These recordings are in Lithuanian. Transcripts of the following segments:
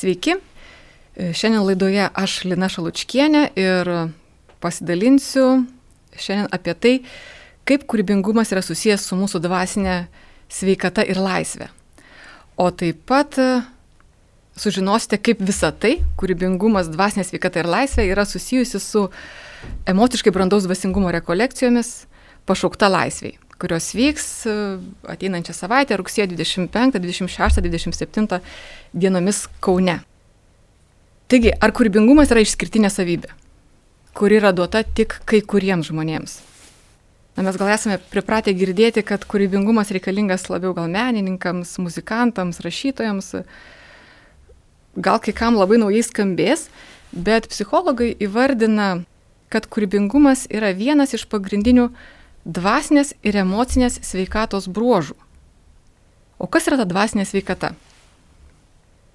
Sveiki, šiandien laidoje aš Lina Šalučkienė ir pasidalinsiu šiandien apie tai, kaip kūrybingumas yra susijęs su mūsų dvasinė sveikata ir laisvė. O taip pat e, sužinosite, kaip visa tai, kūrybingumas, dvasinė sveikata ir laisvė yra susijusi su emociškai brandaus dvasingumo rekolekcijomis pašaukta laisviai kurios vyks e, ateinančią savaitę rugsėjo 25, 26, 27 dienomis Kaune. Taigi, ar kūrybingumas yra išskirtinė savybė, kuri yra duota tik kai kuriems žmonėms? Na, mes gal esame pripratę girdėti, kad kūrybingumas reikalingas labiau gal menininkams, muzikantams, rašytojams, gal kai kam labai naujai skambės, bet psichologai įvardina, kad kūrybingumas yra vienas iš pagrindinių dvasinės ir emocinės sveikatos bruožų. O kas yra ta dvasinė sveikata?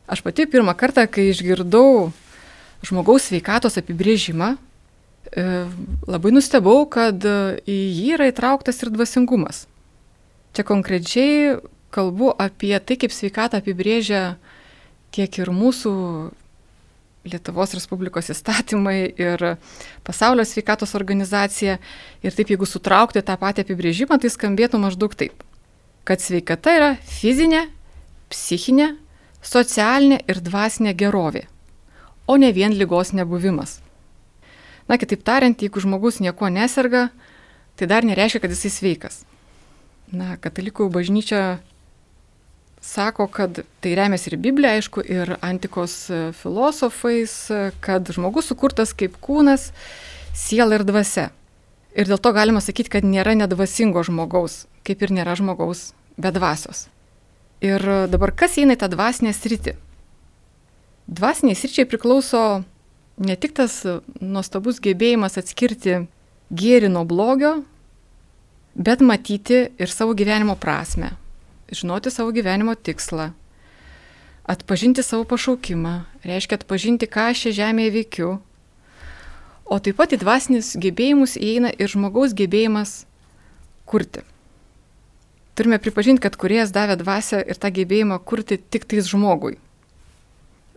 Aš pati pirmą kartą, kai išgirdau žmogaus sveikatos apibrėžimą, e, labai nustebau, kad į jį yra įtrauktas ir dvasingumas. Čia konkrečiai kalbu apie tai, kaip sveikatą apibrėžia tiek ir mūsų Lietuvos Respublikos įstatymai ir pasaulio sveikatos organizacija. Ir taip, jeigu sutraukti tą patį apibrėžimą, tai skambėtų maždaug taip, kad sveikata yra fizinė, psichinė, socialinė ir dvasinė gerovė, o ne vien lygos nebuvimas. Na, kitaip tariant, jeigu žmogus nieko neserga, tai dar nereiškia, kad jisai sveikas. Na, katalikų bažnyčia sako, kad tai remiasi ir Biblija, aišku, ir antikos e, filosofais, e, kad žmogus sukurtas kaip kūnas, siela ir dvasia. Ir dėl to galima sakyti, kad nėra nedvasingo žmogaus, kaip ir nėra žmogaus be dvasios. Ir dabar kas eina į tą dvasinę sritį? Dvasiniai sričiai priklauso ne tik tas nuostabus gebėjimas atskirti gėrį nuo blogio, bet matyti ir savo gyvenimo prasme, žinoti savo gyvenimo tikslą, atpažinti savo pašaukimą, reiškia atpažinti, ką aš šią žemėje veikiu. O taip pat į dvasinis gebėjimus įeina ir žmogaus gebėjimas kurti. Turime pripažinti, kad kuriejas davė dvasę ir tą gebėjimą kurti tik tais žmogui.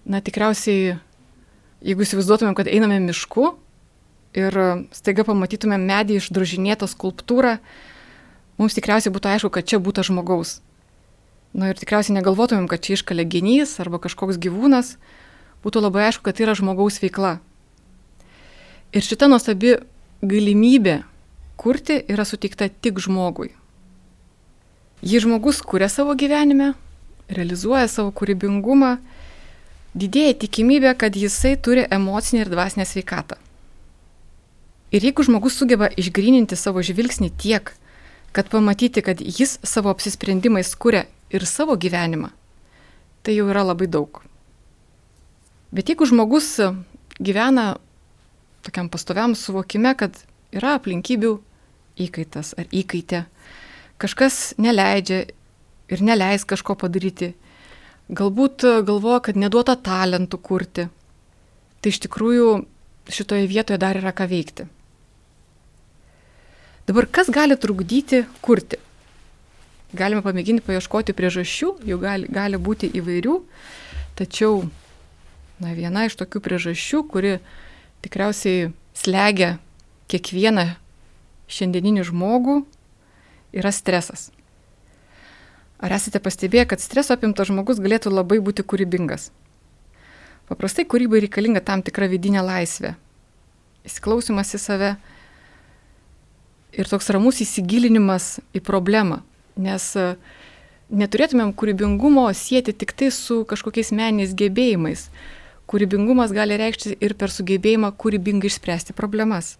Na tikriausiai, jeigu įsivaizduotumėm, kad einame mišku ir staiga pamatytumėm medį išdrožinėtą skulptūrą, mums tikriausiai būtų aišku, kad čia būtų žmogaus. Na ir tikriausiai negalvotumėm, kad čia iškalė genys arba kažkoks gyvūnas, būtų labai aišku, kad tai yra žmogaus veikla. Ir šita nuostabi galimybė kurti yra suteikta tik žmogui. Jei žmogus kuria savo gyvenime, realizuoja savo kūrybingumą, didėja tikimybė, kad jisai turi emocinę ir dvasinę sveikatą. Ir jeigu žmogus sugeba išgrininti savo žvilgsnį tiek, kad pamatyti, kad jis savo apsisprendimais kuria ir savo gyvenimą, tai jau yra labai daug. Bet jeigu žmogus gyvena tokiam pastoviam suvokime, kad yra aplinkybių įkaitas ar įkaitė, kažkas neleidžia ir neleis kažko padaryti, galbūt galvoja, kad neduota talentų kurti, tai iš tikrųjų šitoje vietoje dar yra ką veikti. Dabar kas gali trukdyti kurti? Galime pamėginti paieškoti priežasčių, jų gali, gali būti įvairių, tačiau na, viena iš tokių priežasčių, kuri tikriausiai slegia kiekvieną šiandieninį žmogų, yra stresas. Ar esate pastebėję, kad streso apimtas žmogus galėtų labai būti kūrybingas? Paprastai kūrybai reikalinga tam tikra vidinė laisvė, įsiklausimas į save, ir toks ramus įsigilinimas į problemą, nes e, neturėtumėm kūrybingumo sieti tik tai su kažkokiais meniniais gebėjimais. Kūrybingumas gali reikšti ir per sugebėjimą kūrybingai išspręsti problemas.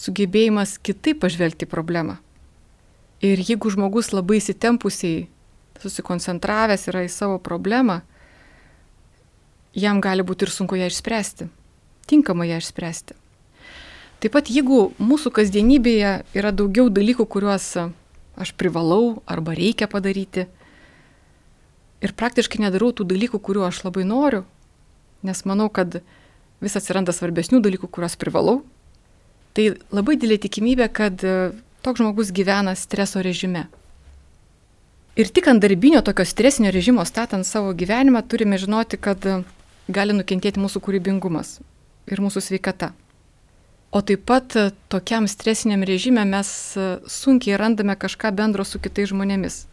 Sugebėjimas kitaip pažvelgti problemą. Ir jeigu žmogus labai įsitempusiai susikoncentravęs yra į savo problemą, jam gali būti ir sunku ją išspręsti, tinkamai ją išspręsti. Taip pat jeigu mūsų kasdienybėje yra daugiau dalykų, kuriuos aš privalau arba reikia padaryti ir praktiškai nedarau tų dalykų, kuriuo aš labai noriu, nes manau, kad vis atsiranda svarbesnių dalykų, kuriuos privalau, tai labai didelė tikimybė, kad toks žmogus gyvena streso režime. Ir tik ant darbinio tokio stresinio režimo statant savo gyvenimą turime žinoti, kad gali nukentėti mūsų kūrybingumas ir mūsų sveikata. O taip pat e, tokiam stresiniam režime mes e, sunkiai randame kažką bendro su kitais žmonėmis.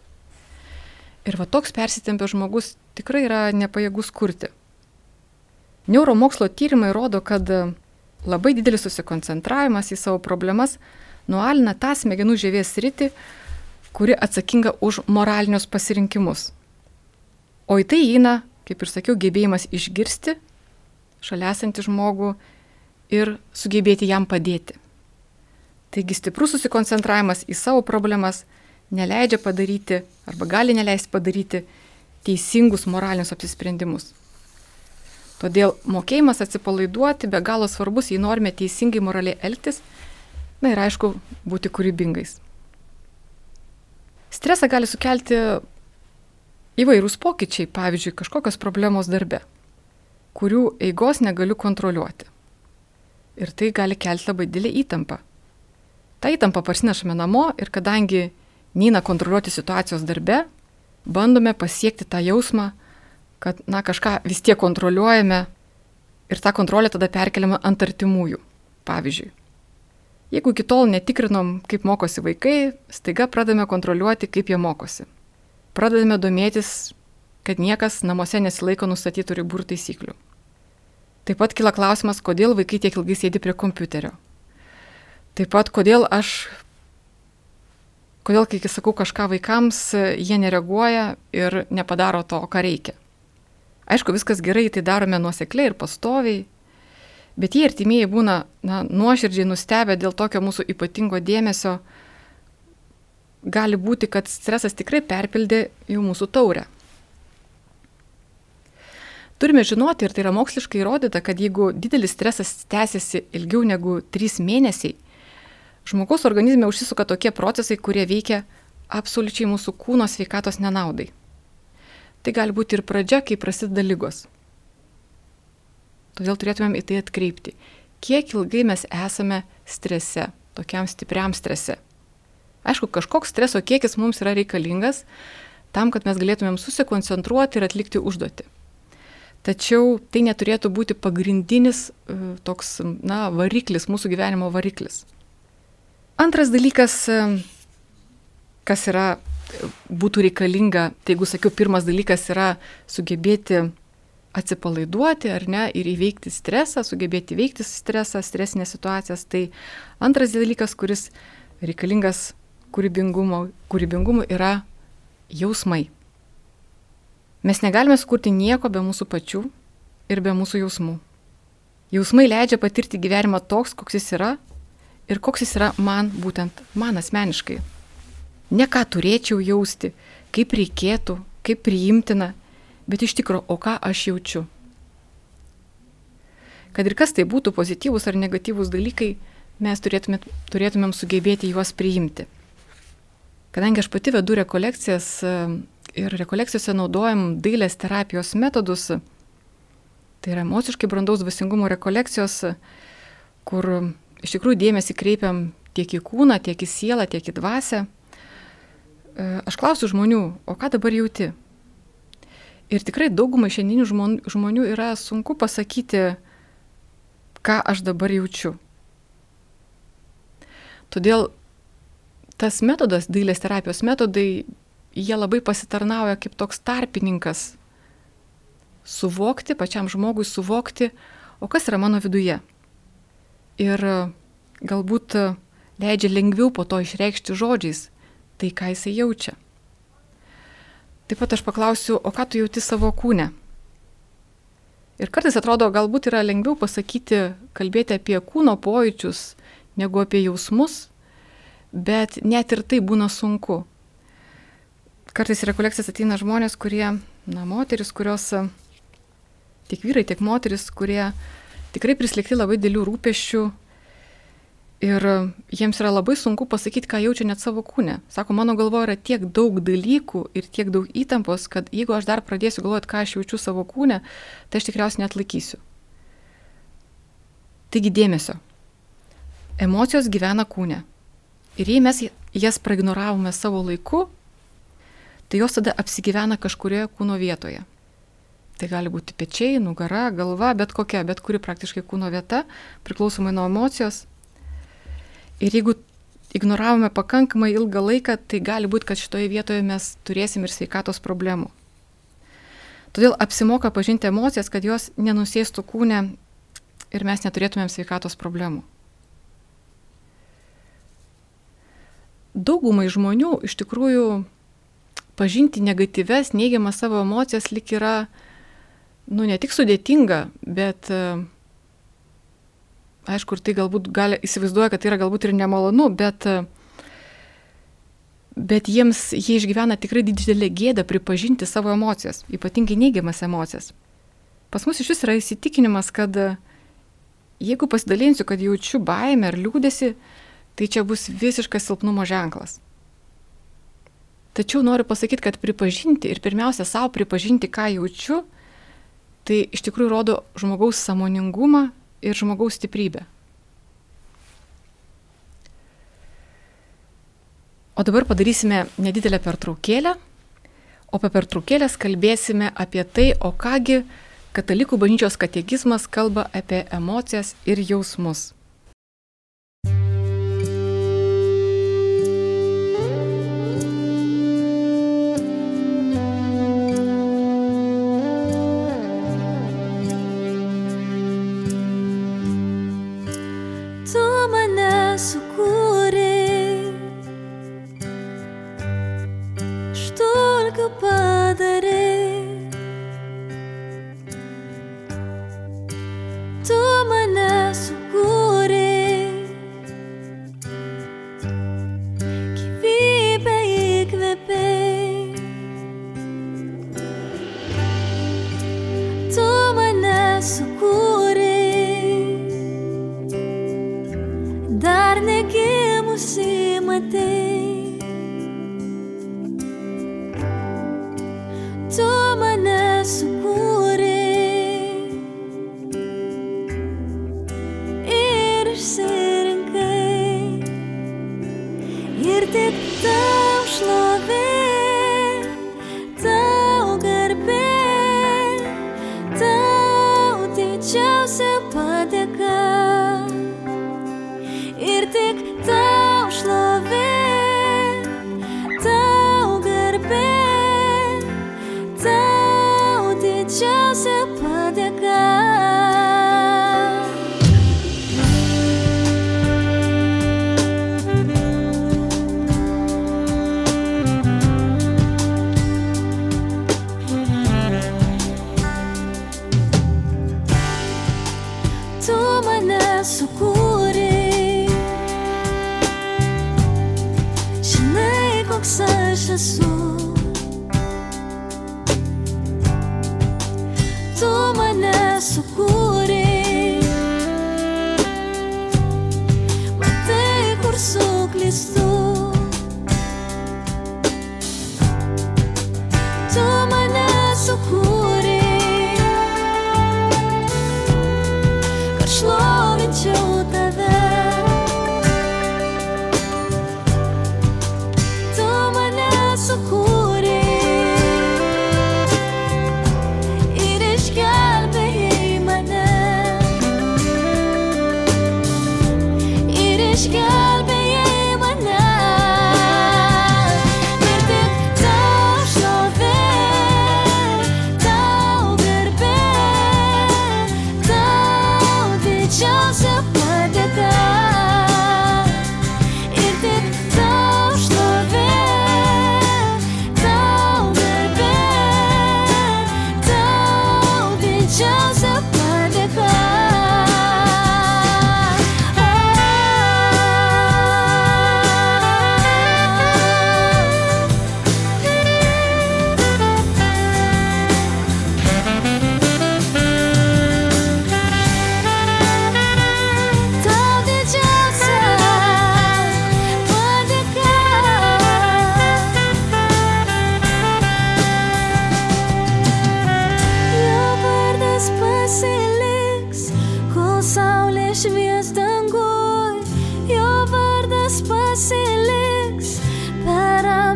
Ir va toks persitempęs žmogus tikrai yra nepajėgus kurti. Neuromokslo tyrimai rodo, kad e, labai didelis susikoncentravimas į savo problemas nualina tą smegenų žievės rytį, kuri atsakinga už moralinius pasirinkimus. O į tai įeina, kaip ir sakiau, gebėjimas išgirsti šalia esantį žmogų ir sugebėti jam padėti. Taigi stiprus susikoncentravimas į savo problemas neleidžia padaryti arba gali neleisti padaryti teisingus moralinius apsisprendimus. Todėl mokėjimas atsipalaiduoti be galo svarbus, jei norime teisingai moraliai elgtis, na ir aišku, būti kūrybingais. Stresą gali sukelti įvairūs pokyčiai, pavyzdžiui, kažkokios problemos darbe, kurių eigos negaliu kontroliuoti. Ir tai gali kelti labai didelį įtampą. Ta įtampa parsinešame namo ir kadangi neina kontroliuoti situacijos darbe, bandome pasiekti tą jausmą, kad, na, kažką vis tiek kontroliuojame ir tą kontrolę tada perkeliame ant artimųjų. Pavyzdžiui, Jeigu iki tol netikrinom, kaip mokosi vaikai, staiga pradame kontroliuoti, kaip jie mokosi. Pradedame domėtis, kad niekas namuose nesilaiko nustatytų ribų ir taisyklių. Taip pat kila klausimas, kodėl vaikai tiek ilgai sėdi prie kompiuterio. Taip pat, kodėl aš, kodėl kai sakau kažką vaikams, jie nereaguoja ir nepadaro to, ką reikia. Aišku, viskas gerai, tai darome nuosekliai ir pastoviai, Bet jie artimieji būna na, nuoširdžiai nustebę dėl tokio mūsų ypatingo dėmesio, gali būti, kad stresas tikrai perpildė jau mūsų taurę. Turime žinoti, ir tai yra moksliškai įrodyta, kad jeigu didelis stresas tęsiasi ilgiau negu 3 mėnesiai, žmogaus organizme užsisuka tokie procesai, kurie veikia absoliučiai mūsų kūno sveikatos nenaudai. Tai gali būti ir pradžia, kai prasideda lygos. Todėl turėtumėm į tai atkreipti. Kiek ilgai mes esame strese, tokiam stipriam strese. Aišku, kažkoks streso kiekis mums yra reikalingas tam, kad mes galėtumėm susikoncentruoti ir atlikti užduotį. Tačiau tai neturėtų būti pagrindinis e, toks, na, variklis, mūsų gyvenimo variklis. Antras dalykas, e, kas yra, e, būtų reikalinga, tai jeigu sakiau, pirmas dalykas yra sugebėti atsipalaiduoti ar ne ir įveikti stresą, sugebėti įveikti stresą, stresinės situacijas. Tai antras dalykas, kuris reikalingas kūrybingumo, kūrybingumo yra jausmai. Mes negalime skurti nieko be mūsų pačių ir be mūsų jausmų. Jausmai leidžia patirti gyvenimą toks, koks jis yra ir koks jis yra man būtent, man asmeniškai. Ne ką turėčiau jausti, kaip reikėtų, kaip priimtina, bet iš tikrųjų, o ką aš jaučiu. Kad ir kas tai būtų pozityvus ar negatyvus dalykai, mes turėtumėm, turėtumėm sugebėti juos priimti. Kadangi aš pati vedu rekolekcijas ir rekolekcijose naudojam dailės terapijos metodus, tai yra emociškai brandaus dvasingumo rekolekcijos, kur iš tikrųjų dėmesį kreipiam tiek į kūną, tiek į sielą, tiek į dvasę. E, aš klausiu žmonių, o ką dabar jauti? Ir tikrai daugumai šiandienių žmonių yra sunku pasakyti, ką aš dabar jaučiu. Todėl tas metodas, dailės terapijos metodai, jie labai pasitarnauja kaip toks tarpininkas suvokti, pačiam žmogui suvokti, o kas yra mano viduje. Ir galbūt leidžia lengviau po to išreikšti žodžiais tai, ką jisai jaučia. Taip pat aš paklausiu, o ką tu jauti savo kūne? Ir kartais atrodo, galbūt yra lengviau pasakyti, kalbėti apie kūno pojūčius, negu apie jausmus, bet net ir tai būna sunku. Kartais į rekolekcijas ateina žmonės, kurie, na, moteris, kurios, tiek vyrai, tiek moteris, kurie tikrai prislėgti labai dėlių rūpešių, Ir jiems yra labai sunku pasakyti, ką jaučia net savo kūne. Sako, mano galvoje yra tiek daug dalykų ir tiek daug įtampos, kad jeigu aš dar pradėsiu galvoti, ką aš jaučiu savo kūne, tai aš tikriausiai net laikysiu. Taigi dėmesio. Emocijos gyvena kūne. Ir jei mes jas praignoravome savo laiku, tai jos tada apsigyvena kažkurioje kūno vietoje. Tai gali būti pečiai, nugara, galva, bet kokia, bet kuri praktiškai kūno vieta, priklausomai nuo emocijos. Ir jeigu ignoravome pakankamai ilgą laiką, tai gali būti, kad šitoje vietoje mes turėsim ir sveikatos problemų. Todėl apsimoka pažinti emocijas, kad jos nenusėstų kūne ir mes neturėtumėm sveikatos problemų. Daugumai žmonių iš tikrųjų pažinti negatyves, neigiamas savo emocijas lik yra, nu, ne tik sudėtinga, bet aišku, ir tai galbūt gali, įsivaizduoja, kad tai yra galbūt ir nemalonu, bet, bet jiems jie išgyvena tikrai didelį gėdą pripažinti savo emocijas, ypatingai neigiamas emocijas. Pas mus iš vis yra įsitikinimas, kad jeigu pasidalinsiu, kad jaučiu baimę ar liūdėsi, tai čia bus visiškas silpnumo ženklas. Tačiau noriu pasakyti, kad pripažinti ir pirmiausia savo pripažinti, ką jaučiu, tai iš tikrųjų rodo žmogaus samoningumą ir žmogaus stiprybę. O dabar padarysime nedidelę pertraukėlę, o po pertraukėlės kalbėsime apie tai, o kągi katalikų bažnyčios katekizmas kalba apie emocijas ir jausmus. matin. tu mane sukūrei. Žinai, koks aš esu.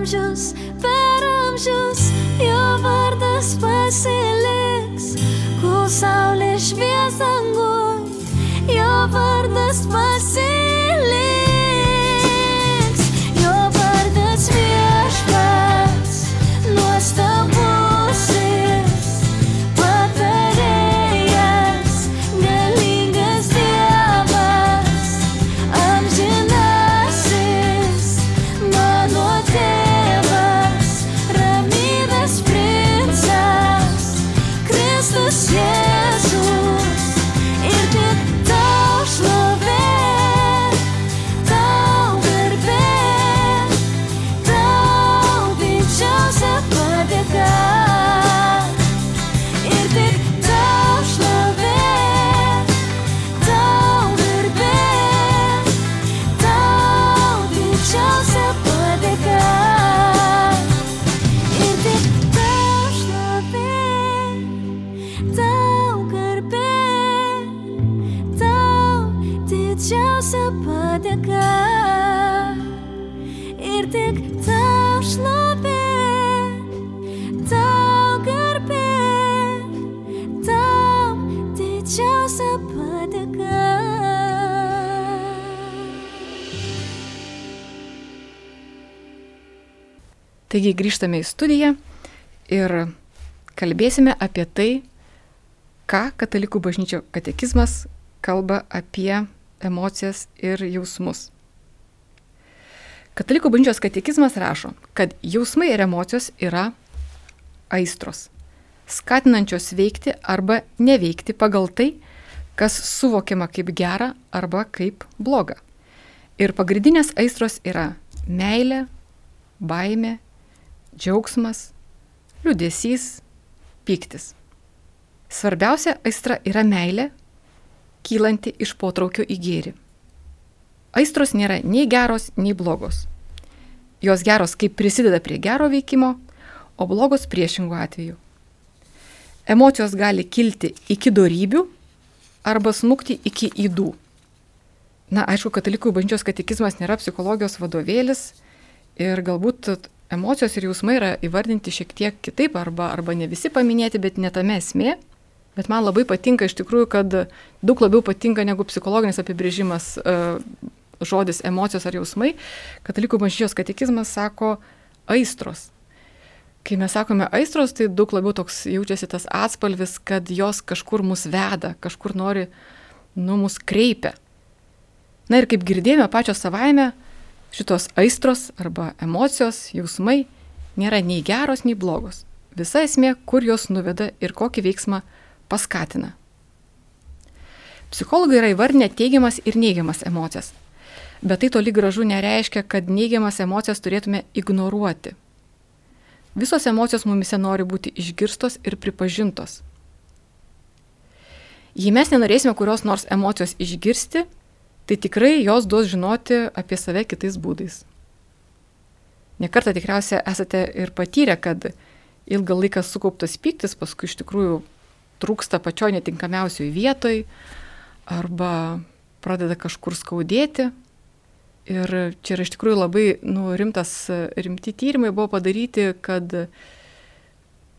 amžius, per amžius jo vardas pasiliks, kol saulė švies dangui, jo vardas pasiliks. Taigi grįžtame į studiją ir kalbėsime apie tai, ką Katalikų bažnyčio katekizmas kalba apie emocijas ir jausmus. Katalikų bažnyčios katekizmas rašo, kad jausmai ir emocijos yra aistros, skatinančios veikti arba neveikti pagal tai, kas suvokiama kaip gera arba kaip bloga. Ir pagrindinės aistros yra meilė, baimė, džiaugsmas, liūdėsys, pyktis. Svarbiausia aistra yra meilė, kylanti iš potraukio į gėrį. Aistros nėra nei geros, nei blogos. Jos geros, kaip prisideda prie gero veikimo, o blogos priešingų atveju. Emocijos gali kilti iki darybių arba smukti iki įdų. Na, aišku, katalikų bažnyčios katekizmas nėra psichologijos vadovėlis ir galbūt emocijos ir jausmai yra įvardinti šiek tiek kitaip arba, arba ne visi paminėti, bet ne tame esmė. Bet man labai patinka iš tikrųjų, kad daug labiau patinka negu psichologinis apibrėžimas uh, žodis emocijos ar jausmai. Katalikų bažnyčios katekizmas sako aistros. Kai mes sakome aistros, tai daug labiau toks jaučiasi tas atspalvis, kad jos kažkur mus veda, kažkur nori, nu, mus kreipia. Na ir kaip girdėjome pačios savaime, šitos aistros arba emocijos, jausmai nėra nei geros, nei blogos. Visa esmė, kur jos nuveda ir kokį veiksmą paskatina. Psichologai yra įvardinę teigiamas ir neigiamas emocijas. Bet tai toli gražu nereiškia, kad neigiamas emocijas turėtume ignoruoti. Visos emocijos mumise nori būti išgirstos ir pripažintos. Jei mes nenorėsime kurios nors emocijos išgirsti, tai tikrai jos duos žinoti apie save kitais būdais. Nekartą tikriausiai esate ir patyrę, kad ilgą laiką sukauptas pyktis paskui iš tikrųjų trūksta pačioj netinkamiausioj vietoj arba pradeda kažkur skaudėti. Ir čia yra iš tikrųjų labai nu, rimtas, rimti tyrimai buvo padaryti, kad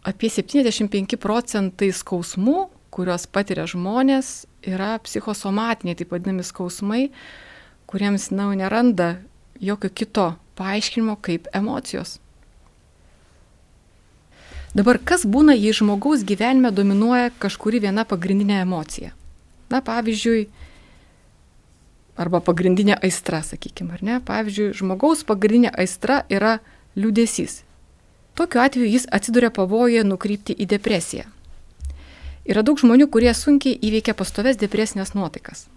apie 75 procentai skausmų, kuriuos patiria žmonės, yra psichosomatiniai, taip vadinami skausmai, kuriems na, neranda jokio kito paaiškinimo kaip emocijos. Dabar kas būna, jei žmogaus gyvenime dominuoja kažkuri viena pagrindinė emocija? Na, pavyzdžiui, arba pagrindinė aistra, sakykime, ar ne? Pavyzdžiui, žmogaus pagrindinė aistra yra liūdėsys. Tokiu atveju jis atsiduria pavojoje nukrypti į depresiją. Yra daug žmonių, kurie sunkiai įveikia pastoves depresinės nuotaikas.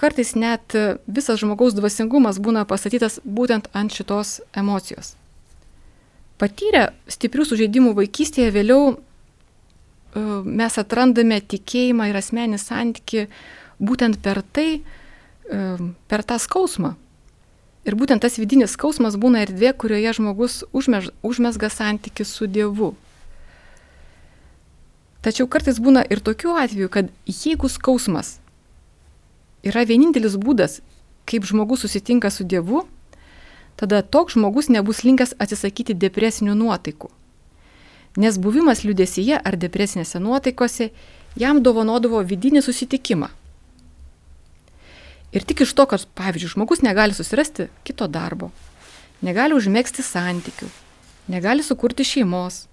Kartais net visas žmogaus dvasingumas būna pastatytas būtent ant šitos emocijos. Patyrę stiprių sužeidimų vaikystėje vėliau mes atrandame tikėjimą ir asmenį santyki būtent per tai, per tą skausmą. Ir būtent tas vidinis skausmas būna erdvė, kurioje žmogus užmesga santyki su Dievu. Tačiau kartais būna ir tokių atvejų, kad jeigu skausmas yra vienintelis būdas, kaip žmogus susitinka su Dievu, tada toks žmogus nebus linkęs atsisakyti depresinių nuotaikų. Nes buvimas liūdėsyje ar depresinėse nuotaikose jam dovanodavo vidinį susitikimą. Ir tik iš to, kad, pavyzdžiui, žmogus negali susirasti kito darbo, negali užmėgsti santykių, negali sukurti šeimos,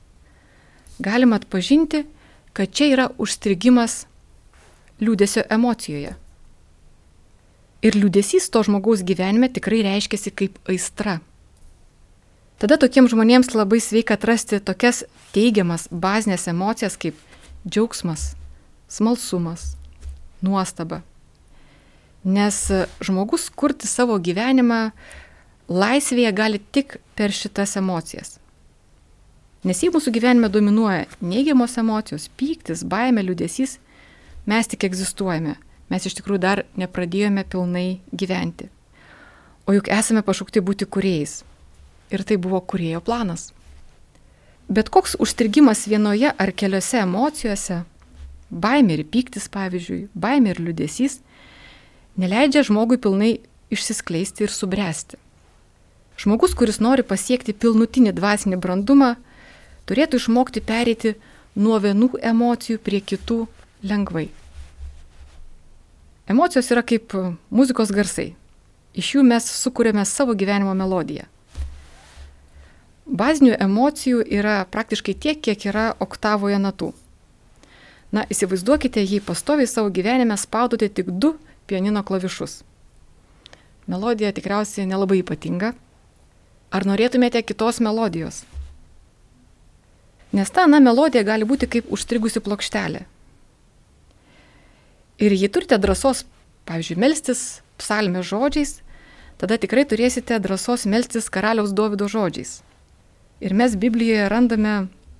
galima atpažinti, kad čia yra užstrigimas liūdėsio emocijoje. Ir liūdėsys to žmogaus gyvenime tikrai reiškiasi kaip aistra. Tada tokiems žmonėms labai sveika atrasti tokias teigiamas bazinės emocijas kaip džiaugsmas, smalsumas, nuostaba. Nes žmogus kurti savo gyvenimą laisvėje gali tik per šitas emocijas. Nes jei mūsų gyvenime dominuoja neigiamos emocijos, pyktis, baime, liūdėsys, mes tik egzistuojame. Mes iš tikrųjų dar nepradėjome pilnai gyventi. O juk esame pašaukti būti kuriejais. Ir tai buvo kuriejo planas. Bet koks užstrigimas vienoje ar keliose emocijose, baimė ir pyktis pavyzdžiui, baimė ir liūdėsys, neleidžia žmogui pilnai išsiskleisti ir subręsti. Žmogus, kuris nori pasiekti pilnutinį dvasinį brandumą, turėtų išmokti pereiti nuo vienų emocijų prie kitų lengvai. Emocijos yra kaip muzikos garsai. Iš jų mes sukūrėme savo gyvenimo melodiją. Bazinių emocijų yra praktiškai tiek, kiek yra oktavoje natų. Na, įsivaizduokite, jei pastoviai savo gyvenime spaudote tik du pianino klavišus. Melodija tikriausiai nelabai ypatinga. Ar norėtumėte kitos melodijos? Nes ta ana melodija gali būti kaip užstrigusi plokštelė. Ir jei turite drąsos, pavyzdžiui, melstis psalmės žodžiais, tada tikrai turėsite drąsos melstis karaliaus Dovido žodžiais. Ir mes Biblijoje randame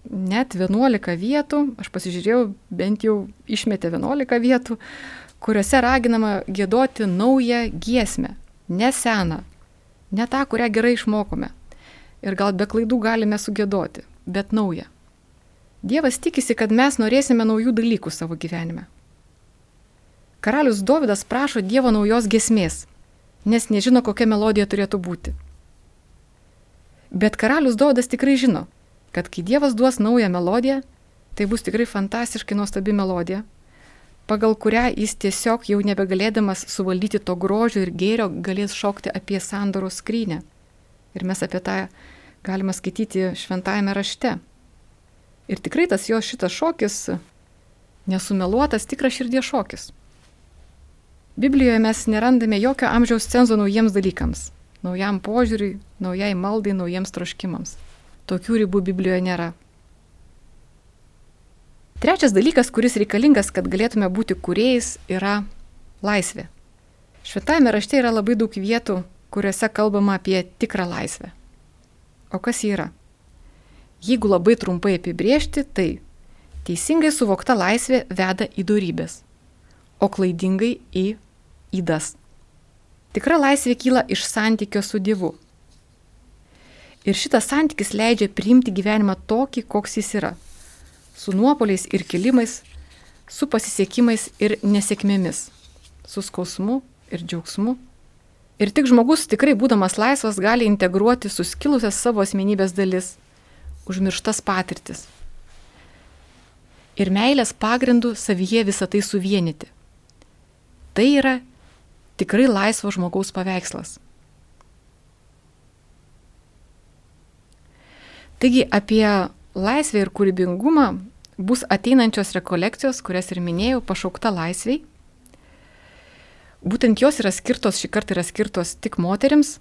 net 11 vietų, aš pasižiūrėjau, bent jau išmetė 11 vietų, kuriuose raginama gėdoti naują giesmę, ne seną, ne tą, kurią gerai išmokome. Ir gal be klaidų galime sugėdoti, bet naują. Dievas tikisi, kad mes norėsime naujų dalykų savo gyvenime. Karalius Dovydas prašo Dievo naujos gesmės, nes nežino, kokia melodija turėtų būti. Bet karalius Dovydas tikrai žino, kad kai Dievas duos naują melodiją, tai bus tikrai fantastiškai nuostabi melodija, pagal kurią jis tiesiog jau nebegalėdamas suvaldyti to grožio ir gėrio galės šokti apie sandoros skrynę. Ir mes apie tą galime skaityti šventajame rašte. Ir tikrai tas jo šitas šokis nesumeluotas tikras širdies šokis. Biblijoje mes nerandame jokio amžiaus cenzo naujiems dalykams, naujam požiūriui, naujai maldai, naujiems troškimams. Tokių ribų Biblijoje nėra. Trečias dalykas, kuris reikalingas, kad galėtume būti kuriejais, yra laisvė. Šventajame rašte yra labai daug vietų, kuriuose kalbama apie tikrą laisvę. O kas ji yra? Jeigu labai trumpai apibriežti, tai teisingai suvokta laisvė veda į darybės, o klaidingai į įdas. Tikra laisvė kyla iš santykio su Dievu. Ir šitas santykis leidžia priimti gyvenimą tokį, koks jis yra su nuopoliais ir kilimais, su pasisekimais ir nesėkmėmis, su skausmu ir džiaugsmu. Ir tik žmogus tikrai būdamas laisvas gali integruoti suskilusias savo asmenybės dalis, užmirštas patirtis. Ir meilės pagrindų savyje visą tai suvienyti. Tai yra tikrai laisvo žmogaus paveikslas. Taigi apie laisvę ir kūrybingumą bus ateinančios rekolekcijos, kurias ir minėjau, pašaukta laisviai. Būtent jos yra skirtos, šį kartą yra skirtos tik moteriams.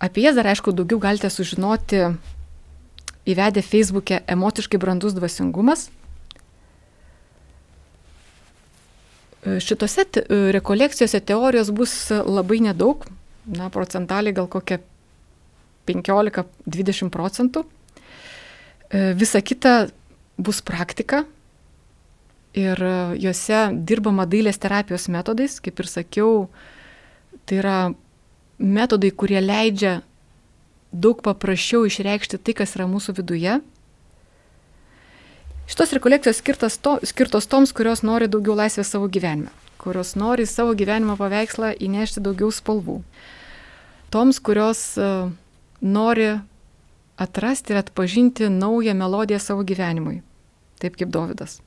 Apie jas dar aišku daugiau galite sužinoti įvedę Facebook'e emociškai brandus dvasingumas. Šitose rekolekcijose teorijos bus labai nedaug, na, procentaliai gal kokia 15-20 procentų. E, visa kita bus praktika ir juose dirbama dailės terapijos metodais, kaip ir sakiau, tai yra metodai, kurie leidžia daug paprasčiau išreikšti tai, kas yra mūsų viduje. Šitos rekolekcijos skirtos, to, skirtos toms, kurios nori daugiau laisvės savo gyvenime, kurios nori savo gyvenimo paveikslą įnešti daugiau spalvų. Toms, kurios uh, nori atrasti ir atpažinti naują melodiją savo gyvenimui, taip kaip Davidas.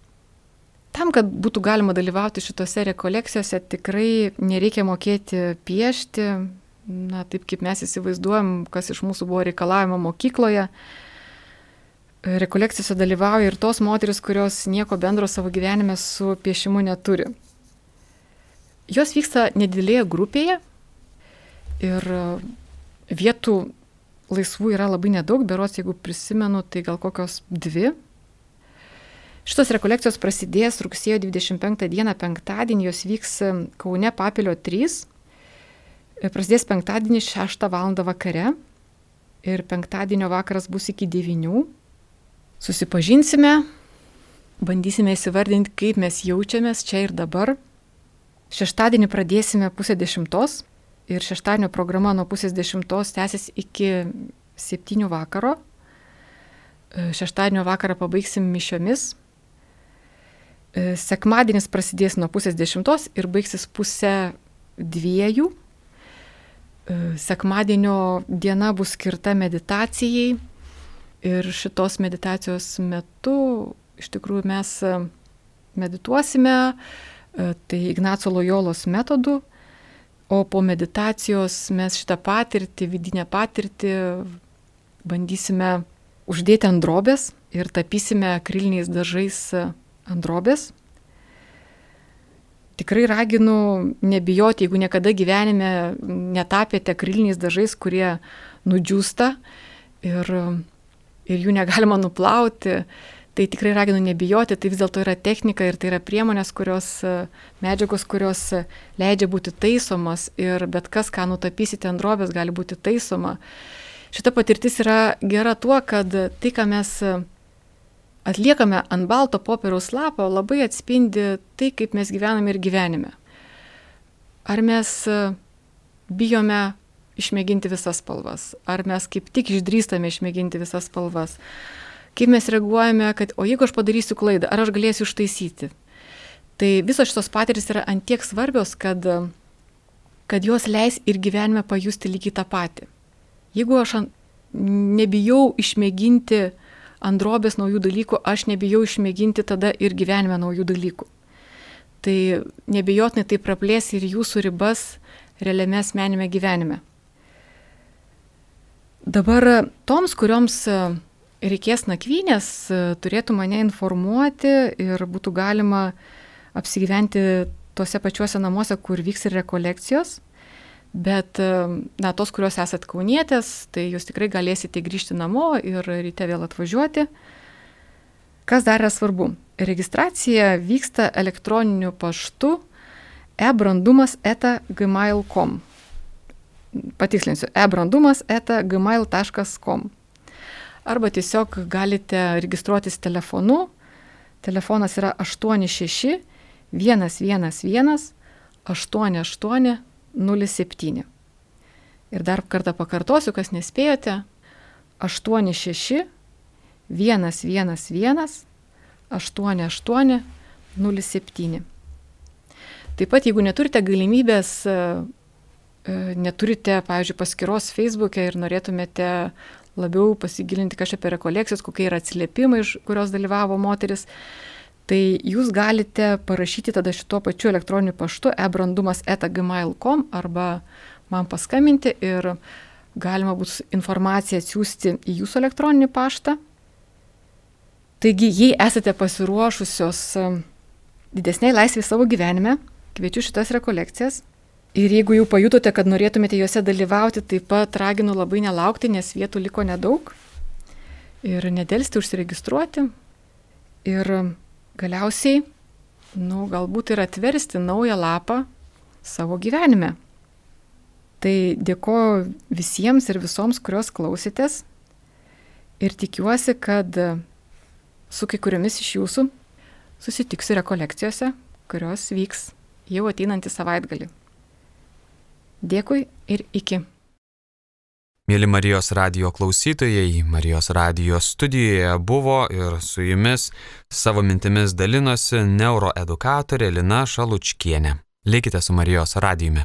Tam, kad būtų galima dalyvauti šitose rekolekcijose, tikrai nereikia mokėti piešti, na, taip kaip mes įsivaizduojam, kas iš mūsų buvo reikalavimo mokykloje. Rekolekcijose dalyvauja ir tos moteris, kurios nieko bendro savo gyvenime su piešimu neturi. Jos vyksta nedidelėje grupėje ir vietų laisvų yra labai nedaug, beros, jeigu prisimenu, tai gal kokios dvi Šitos rekolekcijos prasidės rugsėjo 25 dieną penktadienį, jos vyks Kaune Papilio 3, e, prasidės penktadienį 6 val. vakare ir penktadienio vakaras bus iki 9. Susipažinsime, bandysime įsivardinti, kaip mes jaučiamės čia ir dabar. Šeštadienį pradėsime pusę dešimtos ir šeštadienio programa nuo pusės dešimtos tęsis iki septynių vakaro. Šeštadienio vakarą pabaigsim mišiomis sekmadienis prasidės nuo pusės dešimtos ir baigsis pusę dviejų. E, sekmadienio diena bus skirta meditacijai ir šitos meditacijos metu iš tikrųjų mes e, medituosime, tai Ignaco Lojolos metodu, o po meditacijos mes šitą patirtį, vidinę patirtį bandysime uždėti ant drobės ir tapysime akriliniais dažais ant drobės. Tikrai raginu nebijoti, jeigu niekada gyvenime netapėte akriliniais dažais, kurie nudžiūsta ir, ir jų negalima nuplauti, tai tikrai raginu nebijoti, tai vis dėlto yra technika ir tai yra priemonės, kurios, medžiagos, kurios leidžia būti taisomas ir bet kas, ką nutapysite ant drobės, gali būti taisoma. Šita patirtis yra gera tuo, kad tai, ką mes atliekame ant balto popieriaus lapo, labai atspindi tai, kaip mes gyvename ir gyvenime. Ar mes e, bijome išmėginti visas spalvas, ar mes kaip tik išdrįstame išmėginti visas spalvas, kaip mes reaguojame, kad o jeigu aš padarysiu klaidą, ar aš galėsiu ištaisyti. Tai visos šitos patirtis yra antiek svarbios, kad, kad jos leis ir gyvenime pajusti lygiai tą patį. Jeigu aš nebijau išmėginti ant drobės naujų dalykų, aš nebijau išmėginti tada ir gyvenime naujų dalykų. Tai nebijotinai tai praplės ir jūsų ribas realiame asmenime gyvenime. Dabar toms, kurioms e, reikės nakvynės, e, turėtų mane informuoti ir būtų galima apsigyventi tuose pačiuose namuose, kur vyks ir rekolekcijos. Bet, na, tos, kurios esat kaunietės, tai jūs tikrai galėsite grįžti namo ir ryte vėl atvažiuoti. Kas dar yra svarbu? Registracija vyksta elektroniniu paštu ebrandumas eta gmail.com. Patikslinsiu, ebrandumas eta gmail.com. Arba tiesiog galite registruotis telefonu. Telefonas yra 86 111 88 07. Ir dar kartą pakartosiu, kas nespėjote. 86 111 88 07. Taip pat, jeigu neturite galimybės, e, e, neturite, pavyzdžiui, paskiros Facebook'e ir norėtumėte labiau pasigilinti kažkaip apie rekolekcijas, kokie yra atsiliepimai, iš kurios dalyvavo moteris, Tai jūs galite parašyti tada šituo pačiu elektroniniu paštu ebrandumas.gmail.com arba man paskambinti ir galima bus informaciją atsiųsti į jūsų elektroninį paštą. Taigi, jei esate pasiruošusios um, didesniai laisvė savo gyvenime, kviečiu šitas rekolekcijas. Ir jeigu jau pajutote, kad norėtumėte juose dalyvauti, taip pat raginu labai nelaukti, nes vietų liko nedaug. Ir nedelsti užsiregistruoti. Ir galiausiai, nu, galbūt ir atversti naują lapą savo gyvenime. Tai dėkoju visiems ir visoms, kurios klausytės ir tikiuosi, kad su kai kuriomis iš jūsų susitiksiu rekolekcijose, kurios vyks jau ateinantį savaitgalį. Dėkui ir iki. Mėly Marijos radio klausytojai, Marijos radio studijoje buvo ir su jumis savo mintimis dalinosi neuroedukatorė Lina Šalučkienė. Likite su Marijos radijumi.